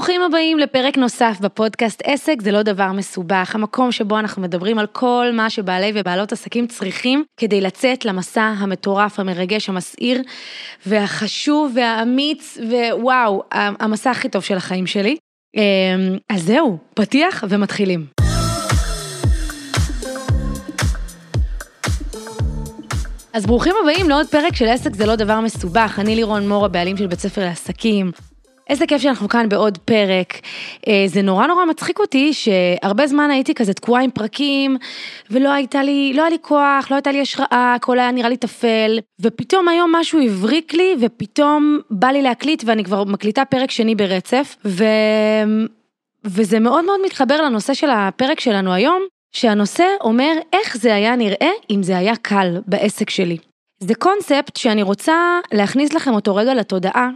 ברוכים הבאים לפרק נוסף בפודקאסט עסק זה לא דבר מסובך, המקום שבו אנחנו מדברים על כל מה שבעלי ובעלות עסקים צריכים כדי לצאת למסע המטורף, המרגש, המסעיר והחשוב והאמיץ ווואו, המסע הכי טוב של החיים שלי. אמ, אז זהו, פתיח ומתחילים. אז ברוכים הבאים לעוד פרק של עסק זה לא דבר מסובך, אני לירון מור הבעלים של בית ספר לעסקים. איזה כיף שאנחנו כאן בעוד פרק. אה, זה נורא נורא מצחיק אותי שהרבה זמן הייתי כזה תקועה עם פרקים ולא הייתה לי, לא היה לי כוח, לא הייתה לי השראה, הכל היה נראה לי טפל, ופתאום היום משהו הבריק לי ופתאום בא לי להקליט ואני כבר מקליטה פרק שני ברצף, ו... וזה מאוד מאוד מתחבר לנושא של הפרק שלנו היום, שהנושא אומר איך זה היה נראה אם זה היה קל בעסק שלי. זה קונספט שאני רוצה להכניס לכם אותו רגע לתודעה,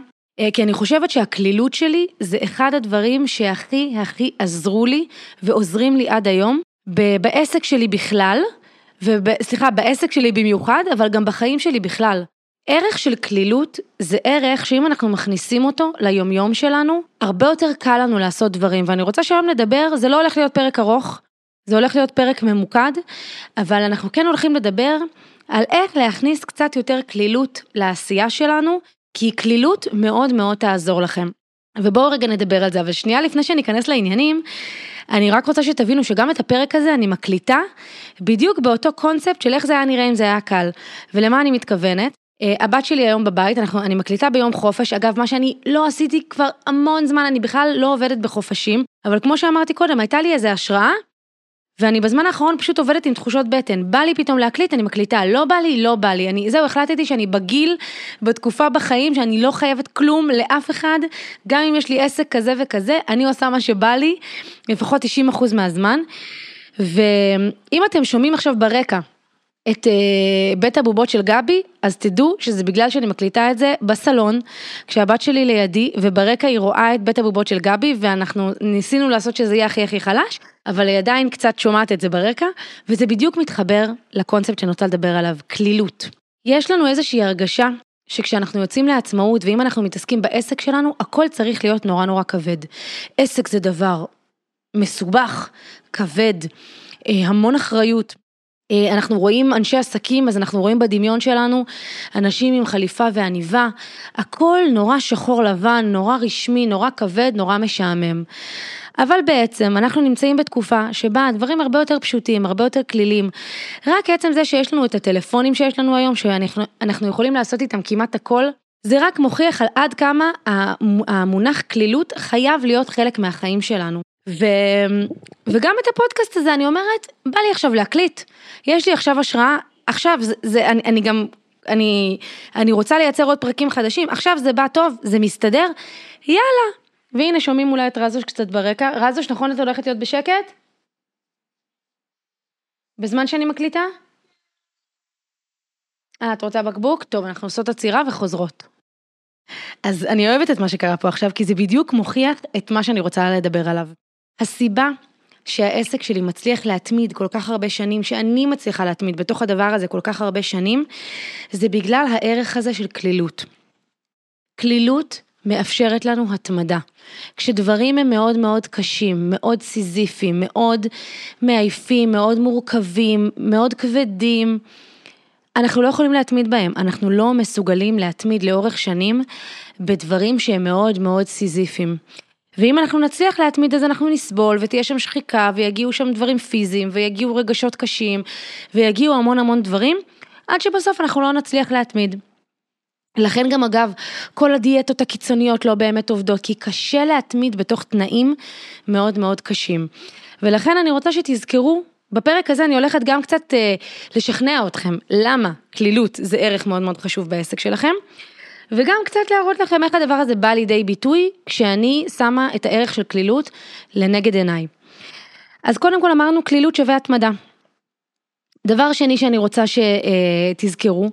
כי אני חושבת שהקלילות שלי זה אחד הדברים שהכי הכי עזרו לי ועוזרים לי עד היום, בעסק שלי בכלל, וסליחה, בעסק שלי במיוחד, אבל גם בחיים שלי בכלל. ערך של קלילות זה ערך שאם אנחנו מכניסים אותו ליומיום שלנו, הרבה יותר קל לנו לעשות דברים, ואני רוצה שהיום נדבר, זה לא הולך להיות פרק ארוך, זה הולך להיות פרק ממוקד, אבל אנחנו כן הולכים לדבר על איך להכניס קצת יותר קלילות לעשייה שלנו, כי קלילות מאוד מאוד תעזור לכם. ובואו רגע נדבר על זה, אבל שנייה לפני שאני אכנס לעניינים, אני רק רוצה שתבינו שגם את הפרק הזה אני מקליטה בדיוק באותו קונספט של איך זה היה נראה אם זה היה קל. ולמה אני מתכוונת? Uh, הבת שלי היום בבית, אנחנו, אני מקליטה ביום חופש, אגב, מה שאני לא עשיתי כבר המון זמן, אני בכלל לא עובדת בחופשים, אבל כמו שאמרתי קודם, הייתה לי איזה השראה ואני בזמן האחרון פשוט עובדת עם תחושות בטן. בא לי פתאום להקליט, אני מקליטה, לא בא לי, לא בא לי. אני, זהו, החלטתי שאני בגיל, בתקופה בחיים, שאני לא חייבת כלום לאף אחד, גם אם יש לי עסק כזה וכזה, אני עושה מה שבא לי, לפחות 90% מהזמן. ואם אתם שומעים עכשיו ברקע, את uh, בית הבובות של גבי, אז תדעו שזה בגלל שאני מקליטה את זה בסלון, כשהבת שלי לידי, וברקע היא רואה את בית הבובות של גבי, ואנחנו ניסינו לעשות שזה יהיה הכי הכי חלש, אבל היא עדיין קצת שומעת את זה ברקע, וזה בדיוק מתחבר לקונספט שאני רוצה לדבר עליו, כלילות. יש לנו איזושהי הרגשה שכשאנחנו יוצאים לעצמאות, ואם אנחנו מתעסקים בעסק שלנו, הכל צריך להיות נורא נורא כבד. עסק זה דבר מסובך, כבד, אה, המון אחריות. אה, אנחנו רואים אנשי עסקים, אז אנחנו רואים בדמיון שלנו אנשים עם חליפה ועניבה, הכל נורא שחור לבן, נורא רשמי, נורא כבד, נורא משעמם. אבל בעצם אנחנו נמצאים בתקופה שבה הדברים הרבה יותר פשוטים, הרבה יותר כלילים. רק עצם זה שיש לנו את הטלפונים שיש לנו היום, שאנחנו יכולים לעשות איתם כמעט הכל, זה רק מוכיח על עד כמה המונח כלילות חייב להיות חלק מהחיים שלנו. ו... וגם את הפודקאסט הזה אני אומרת, בא לי עכשיו להקליט, יש לי עכשיו השראה, עכשיו זה, זה אני, אני גם, אני, אני רוצה לייצר עוד פרקים חדשים, עכשיו זה בא טוב, זה מסתדר, יאללה. והנה שומעים אולי את רזוש קצת ברקע, רזוש נכון את הולכת להיות בשקט? בזמן שאני מקליטה? אה, את רוצה בקבוק? טוב, אנחנו עושות עצירה וחוזרות. אז אני אוהבת את מה שקרה פה עכשיו, כי זה בדיוק מוכיח את מה שאני רוצה לדבר עליו. הסיבה שהעסק שלי מצליח להתמיד כל כך הרבה שנים, שאני מצליחה להתמיד בתוך הדבר הזה כל כך הרבה שנים, זה בגלל הערך הזה של כלילות. כלילות מאפשרת לנו התמדה. כשדברים הם מאוד מאוד קשים, מאוד סיזיפיים, מאוד מעייפים, מאוד מורכבים, מאוד כבדים, אנחנו לא יכולים להתמיד בהם, אנחנו לא מסוגלים להתמיד לאורך שנים בדברים שהם מאוד מאוד סיזיפיים. ואם אנחנו נצליח להתמיד אז אנחנו נסבול ותהיה שם שחיקה ויגיעו שם דברים פיזיים ויגיעו רגשות קשים ויגיעו המון המון דברים עד שבסוף אנחנו לא נצליח להתמיד. לכן גם אגב, כל הדיאטות הקיצוניות לא באמת עובדות, כי קשה להתמיד בתוך תנאים מאוד מאוד קשים. ולכן אני רוצה שתזכרו, בפרק הזה אני הולכת גם קצת אה, לשכנע אתכם, למה כלילות זה ערך מאוד מאוד חשוב בעסק שלכם. וגם קצת להראות לכם איך הדבר הזה בא לידי ביטוי כשאני שמה את הערך של כלילות לנגד עיניי. אז קודם כל אמרנו כלילות שווה התמדה. דבר שני שאני רוצה שתזכרו,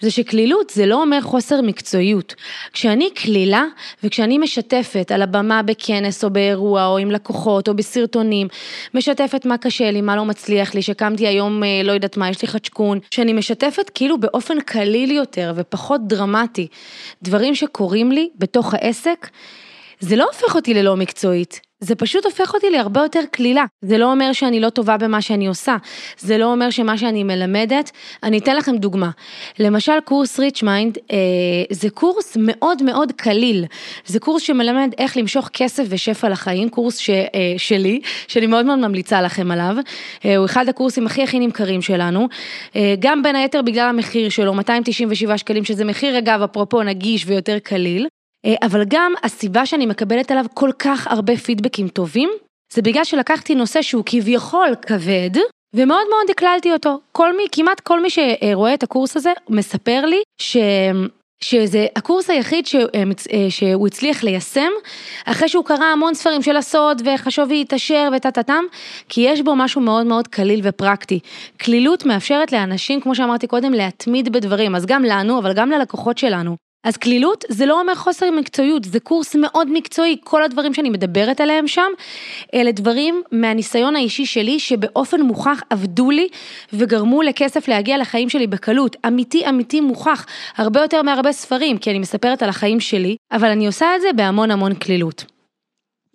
זה שקלילות זה לא אומר חוסר מקצועיות. כשאני קלילה וכשאני משתפת על הבמה בכנס או באירוע או עם לקוחות או בסרטונים, משתפת מה קשה לי, מה לא מצליח לי, שקמתי היום אה, לא יודעת מה, יש לי חדשקון, שאני משתפת כאילו באופן קליל יותר ופחות דרמטי, דברים שקורים לי בתוך העסק, זה לא הופך אותי ללא מקצועית, זה פשוט הופך אותי להרבה יותר קלילה. זה לא אומר שאני לא טובה במה שאני עושה, זה לא אומר שמה שאני מלמדת, אני אתן לכם דוגמה. למשל קורס Rich Mind, אה, זה קורס מאוד מאוד קליל. זה קורס שמלמד איך למשוך כסף ושפע לחיים, קורס ש, אה, שלי, שאני מאוד מאוד ממליצה לכם עליו. אה, הוא אחד הקורסים הכי הכי נמכרים שלנו, אה, גם בין היתר בגלל המחיר שלו, 297 שקלים, שזה מחיר אגב, אפרופו נגיש ויותר קליל. אה, אבל גם הסיבה שאני מקבלת עליו כל כך הרבה פידבקים טובים, זה בגלל שלקחתי נושא שהוא כביכול כבד, ומאוד מאוד הקללתי אותו. כל מי, כמעט כל מי שרואה את הקורס הזה, מספר לי ש... שזה הקורס היחיד ש... אה, שהוא הצליח ליישם, אחרי שהוא קרא המון ספרים של הסוד וחשוב להתעשר וטה-טה-טם, כי יש בו משהו מאוד מאוד קליל ופרקטי. קלילות מאפשרת לאנשים, כמו שאמרתי קודם, להתמיד בדברים, אז גם לנו, אבל גם ללקוחות שלנו. אז קלילות זה לא אומר חוסר מקצועיות, זה קורס מאוד מקצועי, כל הדברים שאני מדברת עליהם שם, אלה דברים מהניסיון האישי שלי שבאופן מוכח עבדו לי וגרמו לכסף להגיע לחיים שלי בקלות, אמיתי אמיתי מוכח, הרבה יותר מהרבה ספרים, כי אני מספרת על החיים שלי, אבל אני עושה את זה בהמון המון קלילות.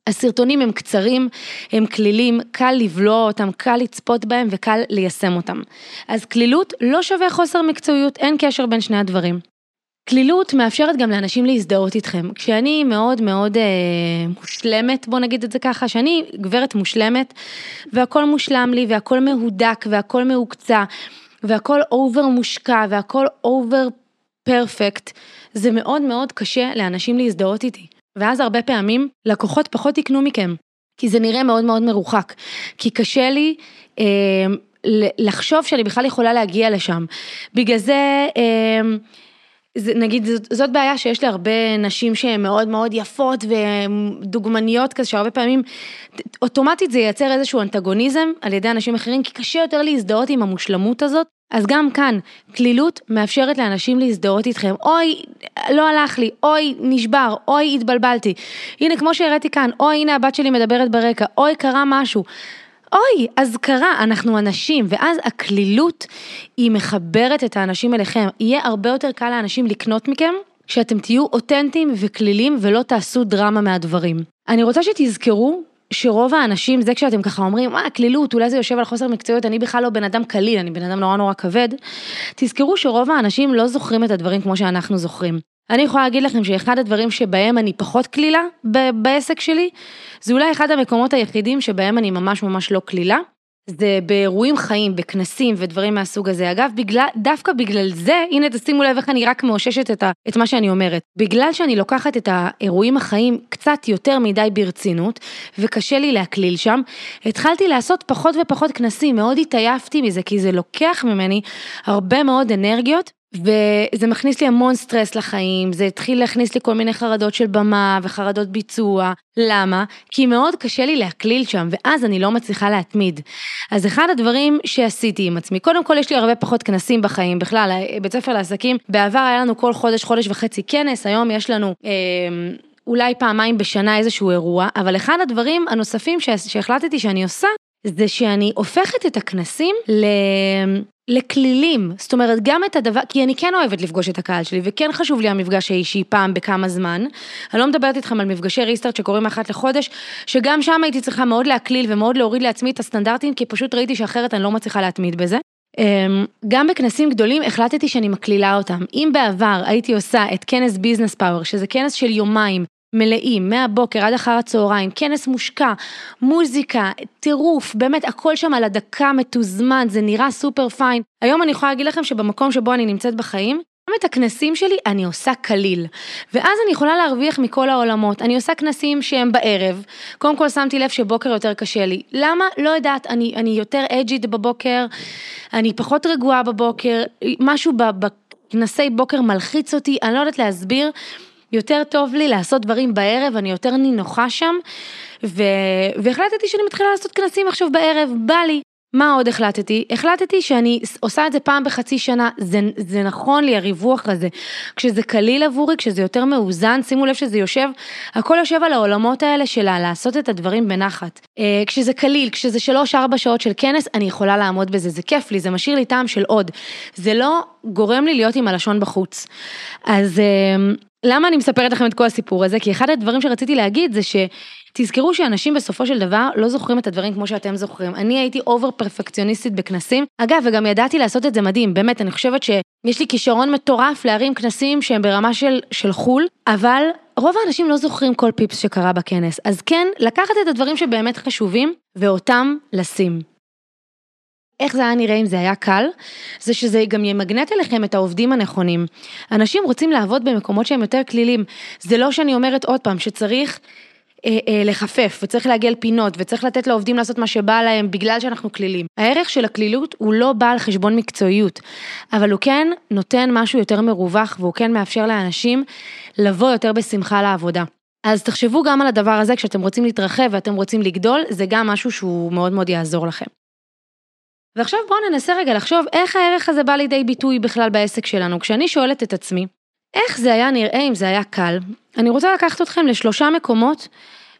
הסרטונים הם קצרים, הם כלילים, קל לבלוע אותם, קל לצפות בהם וקל ליישם אותם. אז קלילות לא שווה חוסר מקצועיות, אין קשר בין שני הדברים. קלילות מאפשרת גם לאנשים להזדהות איתכם. כשאני מאוד מאוד אה, מושלמת, בוא נגיד את זה ככה, שאני גברת מושלמת, והכל מושלם לי, והכל מהודק, והכל מהוקצע, והכל over מושקע, והכל over perfect, זה מאוד מאוד קשה לאנשים להזדהות איתי. ואז הרבה פעמים לקוחות פחות יקנו מכם, כי זה נראה מאוד מאוד מרוחק. כי קשה לי אה, לחשוב שאני בכלל יכולה להגיע לשם. בגלל זה... אה, זה, נגיד זאת, זאת בעיה שיש להרבה נשים שהן מאוד מאוד יפות ודוגמניות כזה שהרבה פעמים אוטומטית זה ייצר איזשהו אנטגוניזם על ידי אנשים אחרים כי קשה יותר להזדהות עם המושלמות הזאת. אז גם כאן, כלילות מאפשרת לאנשים להזדהות איתכם, אוי, לא הלך לי, אוי, נשבר, אוי, התבלבלתי. הנה, כמו שהראיתי כאן, אוי, הנה הבת שלי מדברת ברקע, אוי, קרה משהו. אוי, אז קרה, אנחנו אנשים, ואז הקלילות היא מחברת את האנשים אליכם. יהיה הרבה יותר קל לאנשים לקנות מכם, שאתם תהיו אותנטיים וכלילים ולא תעשו דרמה מהדברים. אני רוצה שתזכרו שרוב האנשים, זה כשאתם ככה אומרים, מה, קלילות, אולי זה יושב על חוסר מקצועיות, אני בכלל לא בן אדם קליל, אני בן אדם נורא נורא כבד. תזכרו שרוב האנשים לא זוכרים את הדברים כמו שאנחנו זוכרים. אני יכולה להגיד לכם שאחד הדברים שבהם אני פחות קלילה בעסק שלי, זה אולי אחד המקומות היחידים שבהם אני ממש ממש לא קלילה. זה באירועים חיים, בכנסים ודברים מהסוג הזה. אגב, בגלל, דווקא בגלל זה, הנה תשימו לב איך אני רק מאוששת את, ה, את מה שאני אומרת. בגלל שאני לוקחת את האירועים החיים קצת יותר מדי ברצינות, וקשה לי להקליל שם, התחלתי לעשות פחות ופחות כנסים, מאוד התעייפתי מזה, כי זה לוקח ממני הרבה מאוד אנרגיות, וזה מכניס לי המון סטרס לחיים, זה התחיל להכניס לי כל מיני חרדות של במה וחרדות ביצוע. למה? כי מאוד קשה לי להקליל שם, ואז אני לא מצליחה להתמיד. אז אחד הדברים שעשיתי עם עצמי, קודם כל יש לי הרבה פחות כנסים בחיים, בכלל, בית ספר לעסקים, בעבר היה לנו כל חודש, חודש וחצי כנס, היום יש לנו... אה, אולי פעמיים בשנה איזשהו אירוע, אבל אחד הדברים הנוספים שהחלטתי שאני עושה, זה שאני הופכת את הכנסים ל... לכלילים, זאת אומרת גם את הדבר, כי אני כן אוהבת לפגוש את הקהל שלי וכן חשוב לי המפגש האישי פעם בכמה זמן, אני לא מדברת איתכם על מפגשי ריסטארט שקורים אחת לחודש, שגם שם הייתי צריכה מאוד להקליל ומאוד להוריד לעצמי את הסטנדרטים, כי פשוט ראיתי שאחרת אני לא מצליחה להתמיד בזה. אמ, גם בכנסים גדולים החלטתי שאני מקלילה אותם. אם בעבר הייתי עושה את כנס ביזנס פאוור, שזה כנס של יומיים, מלאים, מהבוקר עד אחר הצהריים, כנס מושקע, מוזיקה, טירוף, באמת הכל שם על הדקה מתוזמן, זה נראה סופר פיין. היום אני יכולה להגיד לכם שבמקום שבו אני נמצאת בחיים, גם את הכנסים שלי אני עושה קליל, ואז אני יכולה להרוויח מכל העולמות. אני עושה כנסים שהם בערב, קודם כל שמתי לב שבוקר יותר קשה לי. למה? לא יודעת, אני, אני יותר אג'ית בבוקר, אני פחות רגועה בבוקר, משהו בכנסי בוקר מלחיץ אותי, אני לא יודעת להסביר. יותר טוב לי לעשות דברים בערב, אני יותר נינוחה שם, ו... והחלטתי שאני מתחילה לעשות כנסים עכשיו בערב, בא לי. מה עוד החלטתי? החלטתי שאני עושה את זה פעם בחצי שנה, זה, זה נכון לי הריווח הזה. כשזה קליל עבורי, כשזה יותר מאוזן, שימו לב שזה יושב, הכל יושב על העולמות האלה של לעשות את הדברים בנחת. אה, כשזה קליל, כשזה 3-4 שעות של כנס, אני יכולה לעמוד בזה, זה כיף לי, זה משאיר לי טעם של עוד. זה לא גורם לי להיות עם הלשון בחוץ. אז... למה אני מספרת לכם את כל הסיפור הזה? כי אחד הדברים שרציתי להגיד זה שתזכרו שאנשים בסופו של דבר לא זוכרים את הדברים כמו שאתם זוכרים. אני הייתי אובר פרפקציוניסטית בכנסים. אגב, וגם ידעתי לעשות את זה מדהים, באמת, אני חושבת שיש לי כישרון מטורף להרים כנסים שהם ברמה של, של חו"ל, אבל רוב האנשים לא זוכרים כל פיפס שקרה בכנס. אז כן, לקחת את הדברים שבאמת חשובים ואותם לשים. איך זה היה נראה אם זה היה קל? זה שזה גם ימגנט אליכם את העובדים הנכונים. אנשים רוצים לעבוד במקומות שהם יותר כלילים. זה לא שאני אומרת עוד פעם שצריך אה, אה, לחפף וצריך לעגל פינות וצריך לתת לעובדים לעשות מה שבא להם בגלל שאנחנו כלילים. הערך של הכלילות הוא לא בא על חשבון מקצועיות, אבל הוא כן נותן משהו יותר מרווח והוא כן מאפשר לאנשים לבוא יותר בשמחה לעבודה. אז תחשבו גם על הדבר הזה כשאתם רוצים להתרחב ואתם רוצים לגדול, זה גם משהו שהוא מאוד מאוד יעזור לכם. ועכשיו בואו ננסה רגע לחשוב איך הערך הזה בא לידי ביטוי בכלל בעסק שלנו. כשאני שואלת את עצמי, איך זה היה נראה אם זה היה קל, אני רוצה לקחת אתכם לשלושה מקומות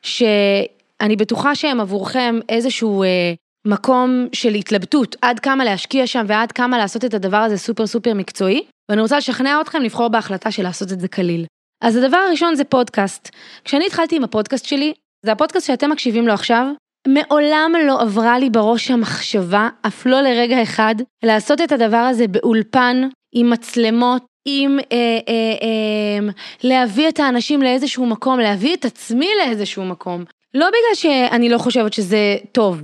שאני בטוחה שהם עבורכם איזשהו אה, מקום של התלבטות, עד כמה להשקיע שם ועד כמה לעשות את הדבר הזה סופר סופר מקצועי, ואני רוצה לשכנע אתכם לבחור בהחלטה של לעשות את זה קליל. אז הדבר הראשון זה פודקאסט. כשאני התחלתי עם הפודקאסט שלי, זה הפודקאסט שאתם מקשיבים לו עכשיו, מעולם לא עברה לי בראש המחשבה, אף לא לרגע אחד, לעשות את הדבר הזה באולפן, עם מצלמות, עם אה, אה, אה, להביא את האנשים לאיזשהו מקום, להביא את עצמי לאיזשהו מקום. לא בגלל שאני לא חושבת שזה טוב.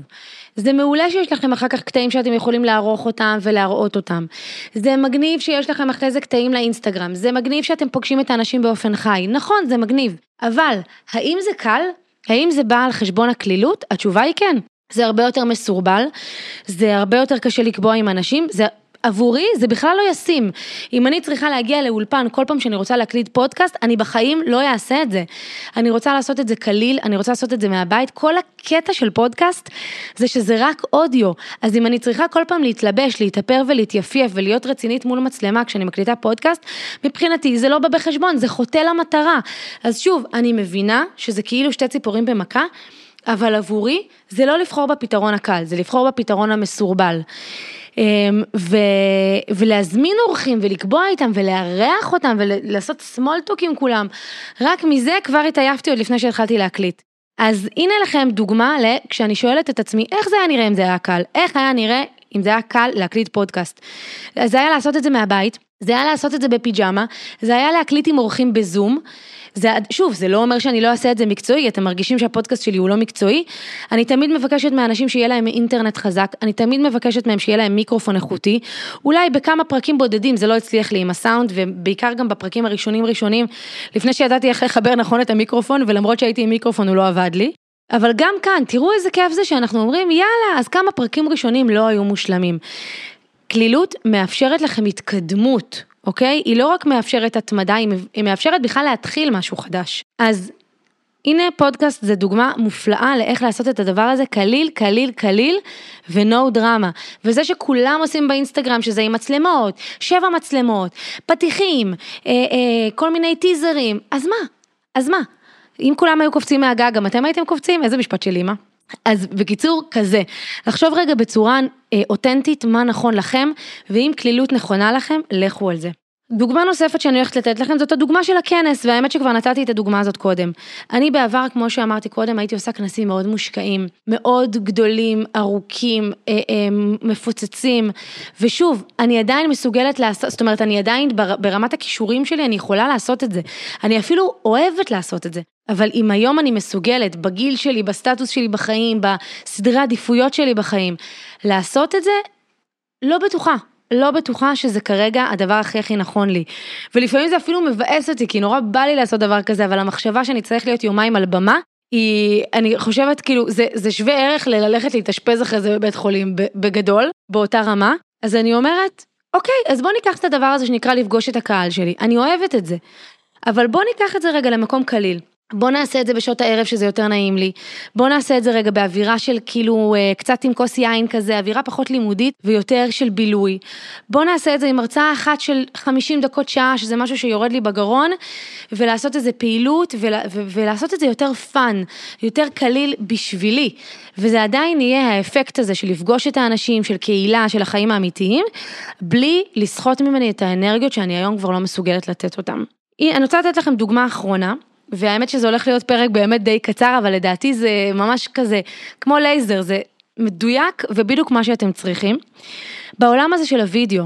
זה מעולה שיש לכם אחר כך קטעים שאתם יכולים לערוך אותם ולהראות אותם. זה מגניב שיש לכם אחרי זה קטעים לאינסטגרם. זה מגניב שאתם פוגשים את האנשים באופן חי. נכון, זה מגניב. אבל, האם זה קל? האם זה בא על חשבון הקלילות? התשובה היא כן. זה הרבה יותר מסורבל, זה הרבה יותר קשה לקבוע עם אנשים, זה עבורי זה בכלל לא ישים. אם אני צריכה להגיע לאולפן כל פעם שאני רוצה להקליט פודקאסט, אני בחיים לא אעשה את זה. אני רוצה לעשות את זה קליל, אני רוצה לעשות את זה מהבית. כל הקטע של פודקאסט זה שזה רק אודיו. אז אם אני צריכה כל פעם להתלבש, להתאפר ולהתייפייף ולהיות רצינית מול מצלמה כשאני מקליטה פודקאסט, מבחינתי זה לא בא בחשבון, זה חוטא למטרה. אז שוב, אני מבינה שזה כאילו שתי ציפורים במכה. אבל עבורי זה לא לבחור בפתרון הקל, זה לבחור בפתרון המסורבל. אמ, ו, ולהזמין אורחים ולקבוע איתם ולארח אותם ולעשות סמולטוק עם כולם, רק מזה כבר התעייפתי עוד לפני שהתחלתי להקליט. אז הנה לכם דוגמה לכשאני שואלת את עצמי איך זה היה נראה אם זה היה קל, איך היה נראה אם זה היה קל להקליט פודקאסט. זה היה לעשות את זה מהבית, זה היה לעשות את זה בפיג'מה, זה היה להקליט עם אורחים בזום. זה, שוב, זה לא אומר שאני לא אעשה את זה מקצועי, אתם מרגישים שהפודקאסט שלי הוא לא מקצועי. אני תמיד מבקשת מאנשים שיהיה להם אינטרנט חזק, אני תמיד מבקשת מהם שיהיה להם מיקרופון איכותי. אולי בכמה פרקים בודדים זה לא הצליח לי עם הסאונד, ובעיקר גם בפרקים הראשונים ראשונים, לפני שידעתי איך לחבר נכון את המיקרופון, ולמרות שהייתי עם מיקרופון הוא לא עבד לי. אבל גם כאן, תראו איזה כיף זה שאנחנו אומרים, יאללה, אז כמה פרקים ראשונים לא היו מושלמים. כלילות מאפשרת לכם התקדמות, אוקיי? היא לא רק מאפשרת התמדה, היא מאפשרת בכלל להתחיל משהו חדש. אז הנה פודקאסט זה דוגמה מופלאה לאיך לעשות את הדבר הזה קליל, קליל, קליל ונו דרמה. וזה שכולם עושים באינסטגרם, שזה עם מצלמות, שבע מצלמות, פתיחים, אה, אה, כל מיני טיזרים, אז מה? אז מה? אם כולם היו קופצים מהגג, גם אתם הייתם קופצים? איזה משפט של אימא? אז בקיצור, כזה, לחשוב רגע בצורה אה, אותנטית מה נכון לכם, ואם כלילות נכונה לכם, לכו על זה. דוגמה נוספת שאני הולכת לתת לכם זאת הדוגמה של הכנס, והאמת שכבר נתתי את הדוגמה הזאת קודם. אני בעבר, כמו שאמרתי קודם, הייתי עושה כנסים מאוד מושקעים, מאוד גדולים, ארוכים, אה, אה, מפוצצים, ושוב, אני עדיין מסוגלת לעשות, זאת אומרת, אני עדיין ברמת הכישורים שלי, אני יכולה לעשות את זה. אני אפילו אוהבת לעשות את זה. אבל אם היום אני מסוגלת, בגיל שלי, בסטטוס שלי בחיים, בסדרי עדיפויות שלי בחיים, לעשות את זה, לא בטוחה. לא בטוחה שזה כרגע הדבר הכי הכי נכון לי. ולפעמים זה אפילו מבאס אותי, כי נורא בא לי לעשות דבר כזה, אבל המחשבה שאני צריך להיות יומיים על במה, היא, אני חושבת כאילו, זה, זה שווה ערך ללכת להתאשפז אחרי זה בבית חולים בגדול, באותה רמה. אז אני אומרת, אוקיי, אז בוא ניקח את הדבר הזה שנקרא לפגוש את הקהל שלי. אני אוהבת את זה. אבל בוא ניקח את זה רגע למקום קליל. בוא נעשה את זה בשעות הערב שזה יותר נעים לי. בוא נעשה את זה רגע באווירה של כאילו אה, קצת עם כוס יין כזה, אווירה פחות לימודית ויותר של בילוי. בוא נעשה את זה עם הרצאה אחת של 50 דקות שעה, שזה משהו שיורד לי בגרון, ולעשות איזה פעילות ול, ו, ולעשות את זה יותר fun, יותר קליל בשבילי. וזה עדיין יהיה האפקט הזה של לפגוש את האנשים, של קהילה, של החיים האמיתיים, בלי לסחוט ממני את האנרגיות שאני היום כבר לא מסוגלת לתת אותם. אני רוצה לתת לכם דוגמה אחרונה, והאמת שזה הולך להיות פרק באמת די קצר, אבל לדעתי זה ממש כזה, כמו לייזר, זה מדויק ובדיוק מה שאתם צריכים. בעולם הזה של הוידאו,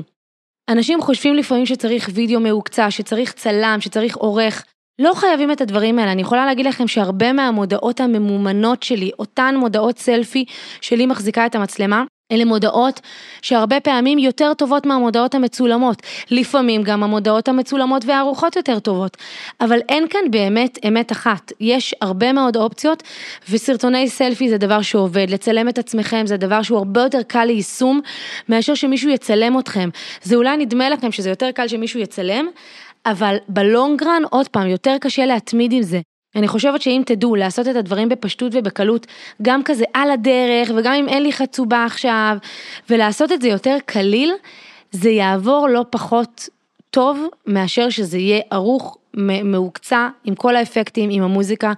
אנשים חושבים לפעמים שצריך וידאו מהוקצע, שצריך צלם, שצריך עורך. לא חייבים את הדברים האלה, אני יכולה להגיד לכם שהרבה מהמודעות הממומנות שלי, אותן מודעות סלפי שלי מחזיקה את המצלמה, אלה מודעות שהרבה פעמים יותר טובות מהמודעות המצולמות. לפעמים גם המודעות המצולמות והארוחות יותר טובות. אבל אין כאן באמת אמת אחת. יש הרבה מאוד אופציות, וסרטוני סלפי זה דבר שעובד. לצלם את עצמכם זה דבר שהוא הרבה יותר קל ליישום, מאשר שמישהו יצלם אתכם. זה אולי נדמה לכם שזה יותר קל שמישהו יצלם, אבל בלונגרן, עוד פעם, יותר קשה להתמיד עם זה. אני חושבת שאם תדעו לעשות את הדברים בפשטות ובקלות, גם כזה על הדרך, וגם אם אין לי חצובה עכשיו, ולעשות את זה יותר קליל, זה יעבור לא פחות טוב מאשר שזה יהיה ערוך, מהוקצע, עם כל האפקטים, עם המוזיקה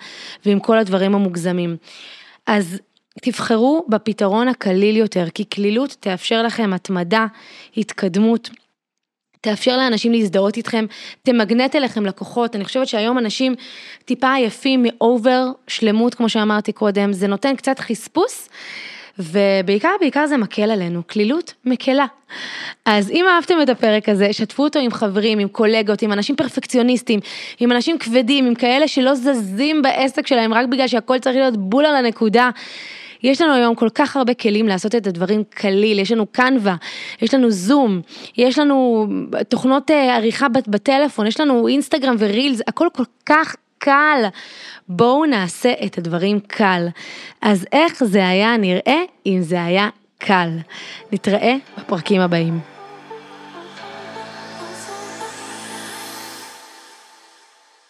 ועם כל הדברים המוגזמים. אז תבחרו בפתרון הקליל יותר, כי קלילות תאפשר לכם התמדה, התקדמות. תאפשר לאנשים להזדהות איתכם, תמגנט אליכם לקוחות, אני חושבת שהיום אנשים טיפה עייפים מאובר שלמות, כמו שאמרתי קודם, זה נותן קצת חספוס. ובעיקר, בעיקר זה מקל עלינו, כלילות מקלה. אז אם אהבתם את הפרק הזה, שתפו אותו עם חברים, עם קולגות, עם אנשים פרפקציוניסטים, עם אנשים כבדים, עם כאלה שלא זזים בעסק שלהם רק בגלל שהכל צריך להיות בול על הנקודה. יש לנו היום כל כך הרבה כלים לעשות את הדברים קליל, יש לנו קנווה, יש לנו זום, יש לנו תוכנות אה, עריכה בטלפון, יש לנו אינסטגרם ורילס, הכל כל כך קל. בואו נעשה את הדברים קל. אז איך זה היה נראה אם זה היה קל? נתראה בפרקים הבאים.